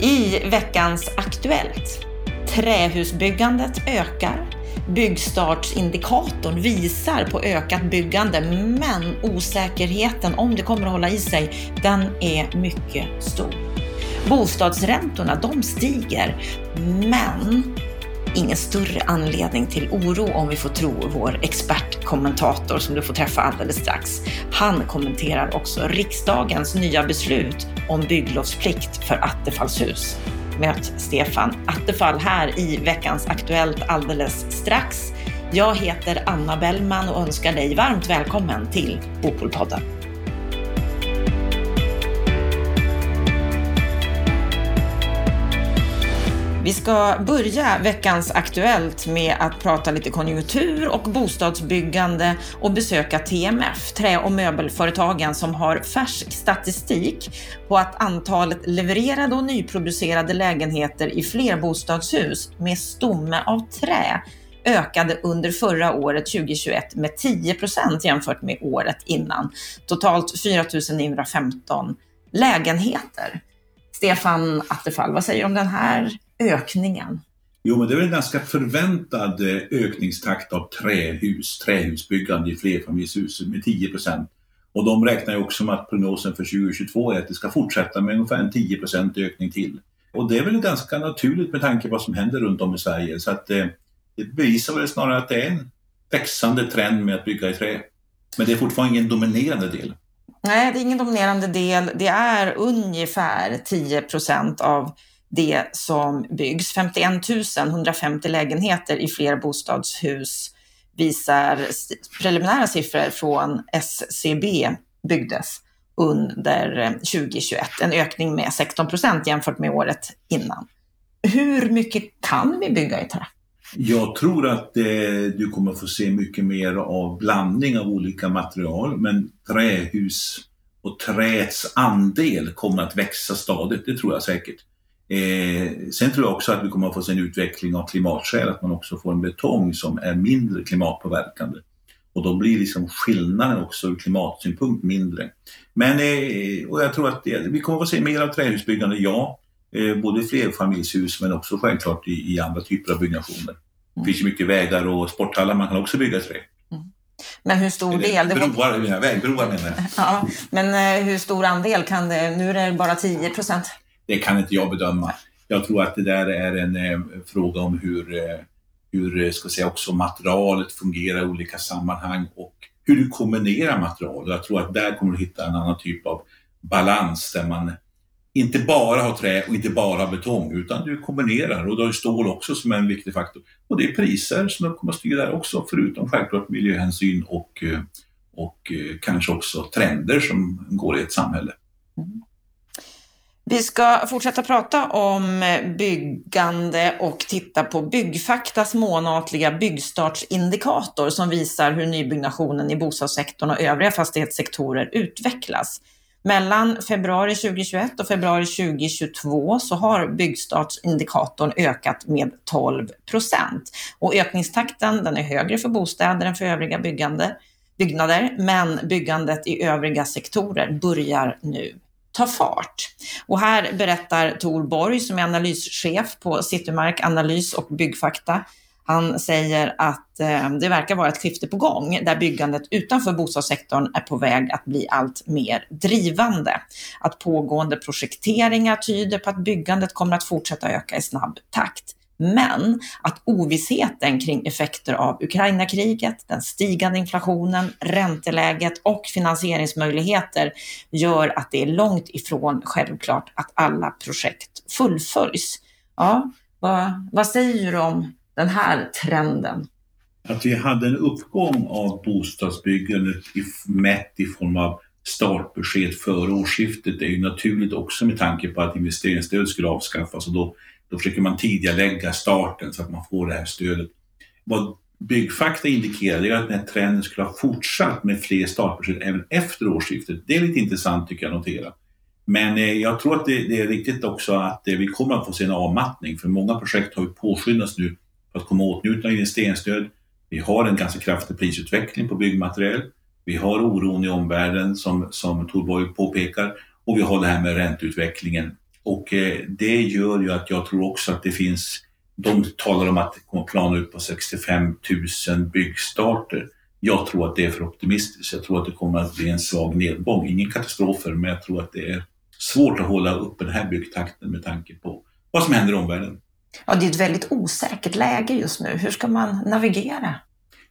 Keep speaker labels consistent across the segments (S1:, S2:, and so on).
S1: I veckans Aktuellt. Trähusbyggandet ökar. Byggstartsindikatorn visar på ökat byggande, men osäkerheten om det kommer att hålla i sig, den är mycket stor. Bostadsräntorna, de stiger, men ingen större anledning till oro om vi får tro vår expertkommentator som du får träffa alldeles strax. Han kommenterar också riksdagens nya beslut om bygglovsplikt för attefallshus. Möt Stefan Attefall här i veckans Aktuellt alldeles strax. Jag heter Anna Bellman och önskar dig varmt välkommen till Bopolpodden. Vi ska börja veckans Aktuellt med att prata lite konjunktur och bostadsbyggande och besöka TMF, Trä och möbelföretagen som har färsk statistik på att antalet levererade och nyproducerade lägenheter i flerbostadshus med stomme av trä ökade under förra året 2021 med 10 procent jämfört med året innan. Totalt 4 915 lägenheter. Stefan Attefall, vad säger du om den här ökningen?
S2: Jo, men det är väl en ganska förväntad eh, ökningstakt av trähus, trähusbyggande i flerfamiljshus med 10 procent. Och de räknar ju också med att prognosen för 2022 är att det ska fortsätta med ungefär en 10 procent ökning till. Och det är väl ganska naturligt med tanke på vad som händer runt om i Sverige. Så att eh, det bevisar väl snarare att det är en växande trend med att bygga i trä. Men det är fortfarande ingen dominerande del.
S1: Nej, det är ingen dominerande del. Det är ungefär 10 procent av det som byggs. 51 150 lägenheter i flerbostadshus visar preliminära siffror från SCB byggdes under eh, 2021. En ökning med 16 procent jämfört med året innan. Hur mycket kan vi bygga i trä?
S2: Jag tror att eh, du kommer få se mycket mer av blandning av olika material, men trähus och träets andel kommer att växa stadigt, det tror jag säkert. Eh, sen tror jag också att vi kommer att få se en utveckling av klimatskäl, att man också får en betong som är mindre klimatpåverkande. Och då blir liksom skillnaden också ur klimatsynpunkt mindre. Men eh, och jag tror att det, vi kommer att få se mer av trähusbyggande, ja. Eh, både flerfamiljshus men också självklart i, i andra typer av byggnationer. Det finns ju mycket vägar och sporthallar man kan också bygga trä. Mm.
S1: Men hur stor del?
S2: Broar, var... vägbroar menar jag.
S1: Ja, men eh, hur stor andel kan det? Nu är det bara 10 procent
S2: det kan inte jag bedöma. Jag tror att det där är en eh, fråga om hur, eh, hur eh, ska säga, också materialet fungerar i olika sammanhang och hur du kombinerar material. Jag tror att där kommer du hitta en annan typ av balans där man inte bara har trä och inte bara betong utan du kombinerar och du har stål också som är en viktig faktor. Och det är priser som kommer att styra där också förutom självklart miljöhänsyn och, eh, och eh, kanske också trender som går i ett samhälle.
S1: Vi ska fortsätta prata om byggande och titta på Byggfaktas månatliga byggstartsindikator som visar hur nybyggnationen i bostadssektorn och övriga fastighetssektorer utvecklas. Mellan februari 2021 och februari 2022 så har byggstartsindikatorn ökat med 12 procent. Och ökningstakten den är högre för bostäder än för övriga byggande, byggnader, men byggandet i övriga sektorer börjar nu ta fart. Och här berättar Tor Borg som är analyschef på Citymark Analys och Byggfakta. Han säger att eh, det verkar vara ett skifte på gång där byggandet utanför bostadssektorn är på väg att bli allt mer drivande. Att pågående projekteringar tyder på att byggandet kommer att fortsätta öka i snabb takt. Men att ovissheten kring effekter av Ukraina-kriget, den stigande inflationen, ränteläget och finansieringsmöjligheter gör att det är långt ifrån självklart att alla projekt fullföljs. Ja, vad, vad säger du om den här trenden?
S2: Att vi hade en uppgång av bostadsbyggandet mätt i form av startbesked före årsskiftet är ju naturligt också med tanke på att investeringsstöd skulle avskaffas och då då försöker man tidigarelägga starten så att man får det här stödet. Vad Byggfakta indikerar är att den här trenden skulle ha fortsatt med fler startbesked även efter årsskiftet. Det är lite intressant tycker jag att notera. Men eh, jag tror att det, det, är riktigt också att eh, vi kommer att få se en avmattning för många projekt har ju påskyndats nu för att komma åtnjutande av investeringsstöd. Vi har en ganska kraftig prisutveckling på byggmaterial. Vi har oron i omvärlden som, som Torborg påpekar och vi har det här med ränteutvecklingen och eh, det gör ju att jag tror också att det finns, de talar om att det kommer plana ut på 65 000 byggstarter. Jag tror att det är för optimistiskt. Jag tror att det kommer att bli en svag nedgång. Ingen katastrofer, men jag tror att det är svårt att hålla uppe den här byggtakten med tanke på vad som händer i omvärlden.
S1: Ja, det är ett väldigt osäkert läge just nu. Hur ska man navigera?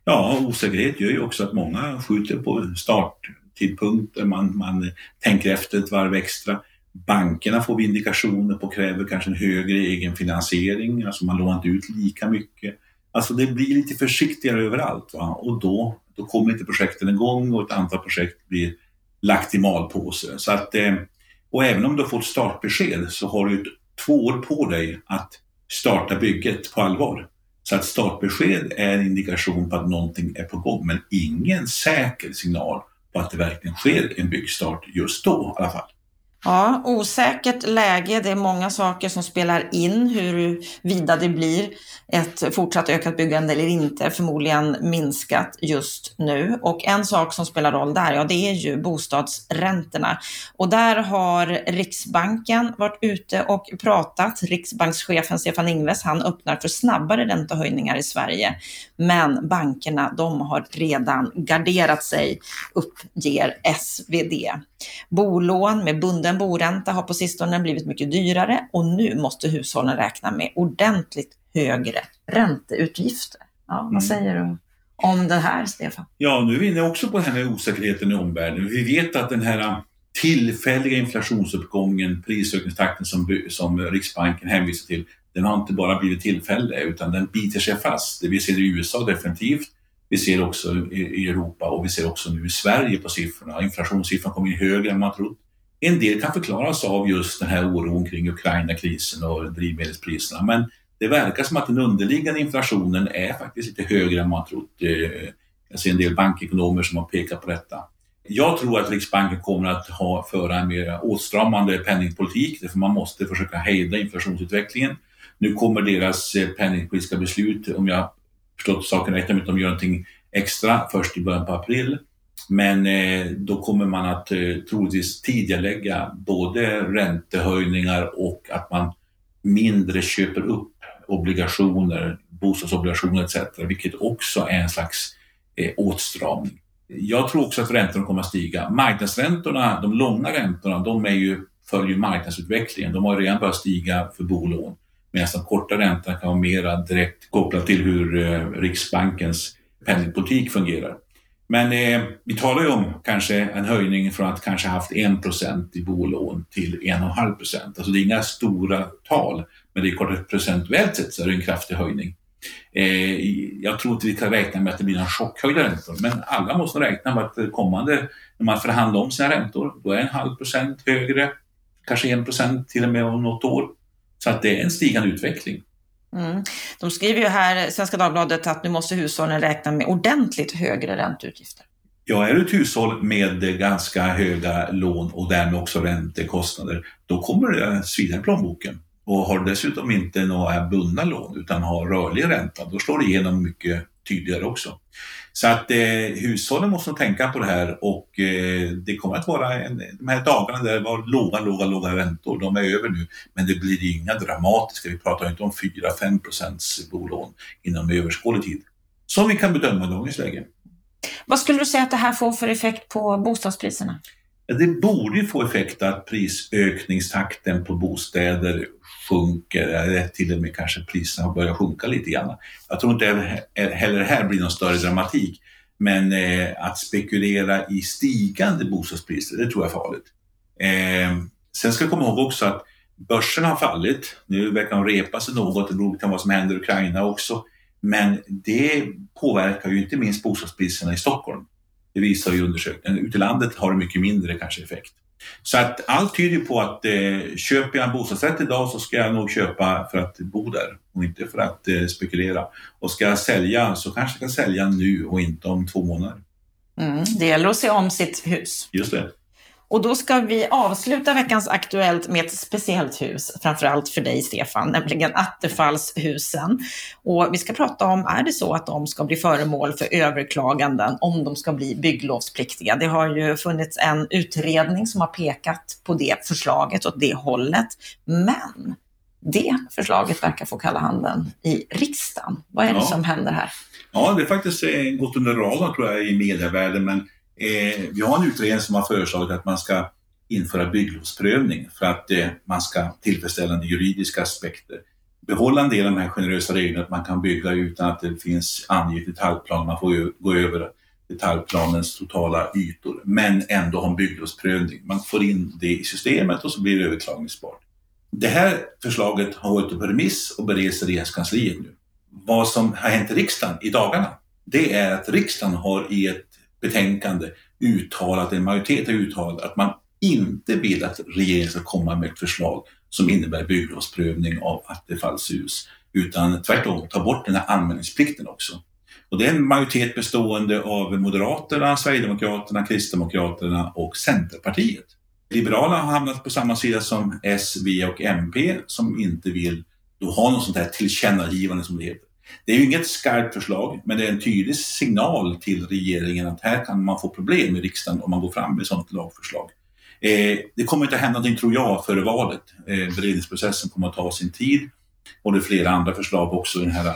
S2: Ja, osäkerhet gör ju också att många skjuter på starttidpunkter. Man, man tänker efter ett varv extra. Bankerna får vi indikationer på kräver kanske en högre egenfinansiering, alltså man lånar inte ut lika mycket. Alltså det blir lite försiktigare överallt va? och då, då kommer inte projekten igång och ett antal projekt blir lagt i malpåse. Så att, eh, och även om du har fått startbesked så har du två år på dig att starta bygget på allvar. Så att startbesked är en indikation på att någonting är på gång, men ingen säker signal på att det verkligen sker en byggstart just då i alla fall.
S1: Ja, osäkert läge. Det är många saker som spelar in huruvida det blir ett fortsatt ökat byggande eller inte. Förmodligen minskat just nu. Och en sak som spelar roll där, ja det är ju bostadsräntorna. Och där har Riksbanken varit ute och pratat. Riksbankschefen Stefan Ingves, han öppnar för snabbare räntehöjningar i Sverige. Men bankerna, de har redan garderat sig, uppger SvD. Bolån med bunden boränta har på sistone blivit mycket dyrare och nu måste hushållen räkna med ordentligt högre ränteutgifter. Ja, vad mm. säger du om det här, Stefan?
S2: Ja, nu är vi inne också på den här osäkerheten i omvärlden. Vi vet att den här tillfälliga inflationsuppgången, prisökningstakten som, som Riksbanken hänvisar till, den har inte bara blivit tillfällig utan den biter sig fast. Vi ser det i USA definitivt. Vi ser också i Europa och vi ser också nu i Sverige på siffrorna. Inflationssiffran kommer in högre än man trott. En del kan förklaras av just den här oron kring Ukraina-krisen och drivmedelspriserna, men det verkar som att den underliggande inflationen är faktiskt lite högre än man trott. Eh, jag ser en del bankekonomer som har pekat på detta. Jag tror att Riksbanken kommer att ha, föra en mer åtstramande penningpolitik, därför man måste försöka hejda inflationsutvecklingen. Nu kommer deras eh, penningpolitiska beslut, om jag förstått saken rätt, om de gör någonting extra först i början på april. Men eh, då kommer man att eh, troligtvis tidigarelägga både räntehöjningar och att man mindre köper upp obligationer, bostadsobligationer etc. Vilket också är en slags eh, åtstramning. Jag tror också att räntorna kommer att stiga. Marknadsräntorna, de långa räntorna, de är ju, följer marknadsutvecklingen. De har redan börjat stiga för bolån. Medan de korta räntorna kan vara mera direkt kopplade till hur eh, Riksbankens penningpolitik fungerar. Men eh, vi talar ju om kanske en höjning från att kanske haft 1% i bolån till 1,5% Alltså det är inga stora tal, men det är klart procentuellt sett så är det en kraftig höjning. Eh, jag tror inte vi kan räkna med att det blir några chockhöjda räntor, men alla måste räkna med att kommande, när man förhandlar om sina räntor, då är en halv procent högre, kanske 1 procent till och med om något år. Så att det är en stigande utveckling.
S1: Mm. De skriver ju här, Svenska Dagbladet, att nu måste hushållen räkna med ordentligt högre ränteutgifter.
S2: Ja, är du ett hushåll med ganska höga lån och därmed också räntekostnader, då kommer det svida i plånboken. Och har du dessutom inte några bundna lån utan har rörlig ränta, då slår det igenom mycket tydligare också. Så att eh, hushållen måste tänka på det här och eh, det kommer att vara en, de här dagarna där det var låga, låga, låga räntor, de är över nu. Men det blir inga dramatiska, vi pratar inte om 4-5 procents bolån inom överskådlig tid. Som vi kan bedöma i dagens läge.
S1: Vad skulle du säga att det här får för effekt på bostadspriserna?
S2: Det borde få effekt att prisökningstakten på bostäder sjunker, eller till och med kanske priserna börjar sjunka lite grann. Jag tror inte heller här blir någon större dramatik, men eh, att spekulera i stigande bostadspriser, det tror jag är farligt. Eh, sen ska jag komma ihåg också att börsen har fallit. Nu verkar de repa sig något, det beror på vad som händer i Ukraina också. Men det påverkar ju inte minst bostadspriserna i Stockholm. Det visar ju undersökningen. Ute i landet har det mycket mindre kanske effekt. Så att allt tyder på att eh, köper jag en bostadsrätt idag så ska jag nog köpa för att bo där och inte för att eh, spekulera. Och ska jag sälja så kanske jag ska sälja nu och inte om två månader.
S1: Mm, det gäller att se om sitt hus.
S2: Just det.
S1: Och då ska vi avsluta veckans Aktuellt med ett speciellt hus, framförallt för dig Stefan, nämligen Attefallshusen. Och vi ska prata om, är det så att de ska bli föremål för överklaganden om de ska bli bygglovspliktiga? Det har ju funnits en utredning som har pekat på det förslaget åt det hållet. Men det förslaget verkar få kalla handen i riksdagen. Vad är det ja. som händer här?
S2: Ja, det har faktiskt eh, gått under radarn tror jag i medievärlden, men eh, vi har en utredning som har föreslagit att man ska införa bygglovsprövning för att eh, man ska tillfredsställa juridiska aspekter. Behålla en del av de här generösa reglerna att man kan bygga utan att det finns angivet detaljplan, man får ju gå över detaljplanens totala ytor, men ändå ha en bygglovsprövning. Man får in det i systemet och så blir det överklagningsbart. Det här förslaget har varit på remiss och bereds i Regeringskansliet nu. Vad som har hänt i riksdagen i dagarna, det är att riksdagen har i ett betänkande uttalat, en majoritet har uttalat att man inte vill att regeringen ska komma med ett förslag som innebär bygglovsprövning av attefallshus, utan tvärtom ta bort den här anmälningsplikten också. Och det är en majoritet bestående av Moderaterna, Sverigedemokraterna, Kristdemokraterna och Centerpartiet. Liberalerna har hamnat på samma sida som S, V och MP som inte vill då ha något sånt här tillkännagivande som det heter. Det är ju inget skarpt förslag, men det är en tydlig signal till regeringen att här kan man få problem i riksdagen om man går fram med sådant lagförslag. Eh, det kommer inte att hända någonting, tror jag, före valet. Eh, beredningsprocessen kommer att ta sin tid och det är flera andra förslag också i den här eh,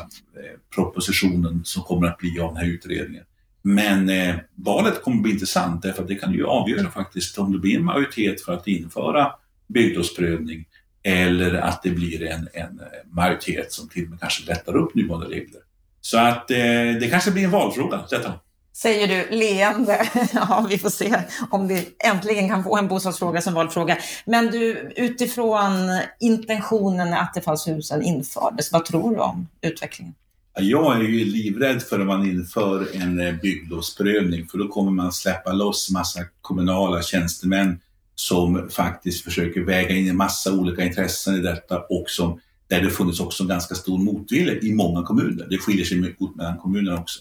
S2: propositionen som kommer att bli av den här utredningen. Men eh, valet kommer att bli intressant därför att det kan ju avgöra faktiskt om det blir en majoritet för att införa bygglovsprövning eller att det blir en, en majoritet som till och med kanske lättar upp nuvarande regler. Så att eh, det kanske blir en valfråga detta.
S1: Säger du leende. Ja, vi får se om vi äntligen kan få en bostadsfråga som valfråga. Men du, utifrån intentionen när Attefallshusen infördes, vad tror du om utvecklingen?
S2: Jag är ju livrädd för att man inför en eh, bygglovsprövning för då kommer man släppa loss massa kommunala tjänstemän som faktiskt försöker väga in en massa olika intressen i detta och som, där det funnits också ganska stor motvilja i många kommuner. Det skiljer sig mycket mellan kommunerna också.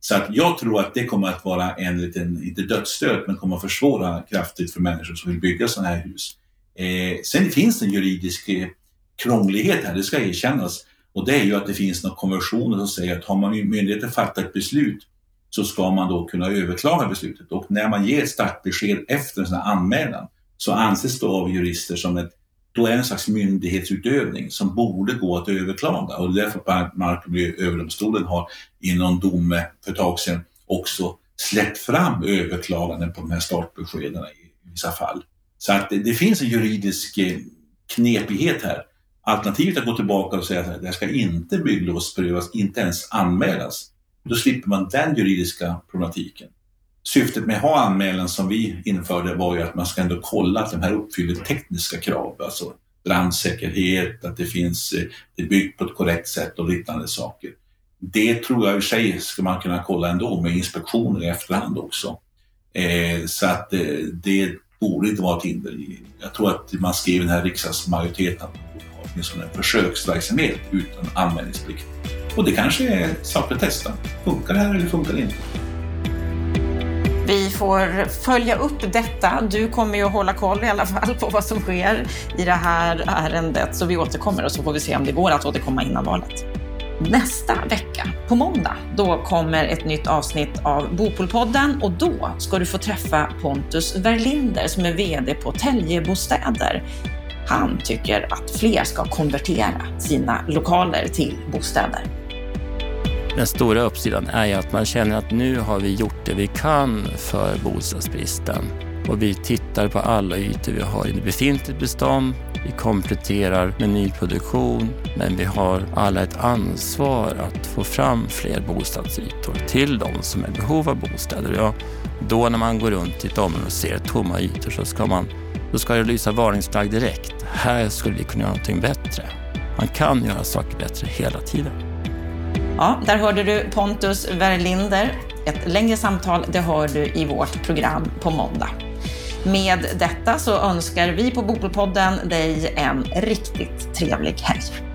S2: Så att jag tror att det kommer att vara en liten, inte dödsstöt, men kommer att försvåra kraftigt för människor som vill bygga sådana här hus. Eh, sen finns det en juridisk eh, krånglighet här, det ska erkännas. Och det är ju att det finns några konventioner som säger att har man myndigheten fattat ett beslut så ska man då kunna överklaga beslutet. Och när man ger ett startbesked efter en sån här anmälan så anses det av jurister som ett då är det en slags myndighetsutövning som borde gå att överklaga och det är därför Mark och miljööverdomstolen har i någon dom för ett tag sedan också släppt fram överklaganden på de här startbeskeden i vissa fall. Så att det, det finns en juridisk eh, knepighet här. Alternativet är att gå tillbaka och säga att det här ska inte bygglovsprövas, inte ens anmälas. Då slipper man den juridiska problematiken. Syftet med att ha anmälan som vi införde var ju att man ska ändå kolla att de här uppfyller tekniska krav, alltså brandsäkerhet, att det finns, eh, det är byggt på ett korrekt sätt och liknande saker. Det tror jag i sig ska man kunna kolla ändå med inspektioner i efterhand också. Eh, så att eh, det borde inte vara ett hinder. Jag tror att man skrev i den här riksdagsmajoriteten att man borde ha åtminstone en försöksverksamhet utan anmälningsplikt. Och det kanske är saker att testa. Funkar det här eller funkar det inte?
S1: Vi får följa upp detta. Du kommer ju att hålla koll i alla fall på vad som sker i det här ärendet. Så vi återkommer och så får vi se om det går att återkomma innan valet. Nästa vecka, på måndag, då kommer ett nytt avsnitt av Bopolpodden och då ska du få träffa Pontus Verlinder som är VD på Täljebostäder. Han tycker att fler ska konvertera sina lokaler till bostäder.
S3: Den stora uppsidan är ju att man känner att nu har vi gjort det vi kan för bostadsbristen. Och vi tittar på alla ytor vi har i befintligt bestånd. Vi kompletterar med nyproduktion, men vi har alla ett ansvar att få fram fler bostadsytor till de som är i behov av bostäder. Ja, då när man går runt i ett område och ser tomma ytor så ska, man, då ska det lysa varningsflagg direkt. Här skulle vi kunna göra någonting bättre. Man kan göra saker bättre hela tiden.
S1: Ja, där hörde du Pontus Verlinder. Ett längre samtal, det hör du i vårt program på måndag. Med detta så önskar vi på Bopolpodden dig en riktigt trevlig helg.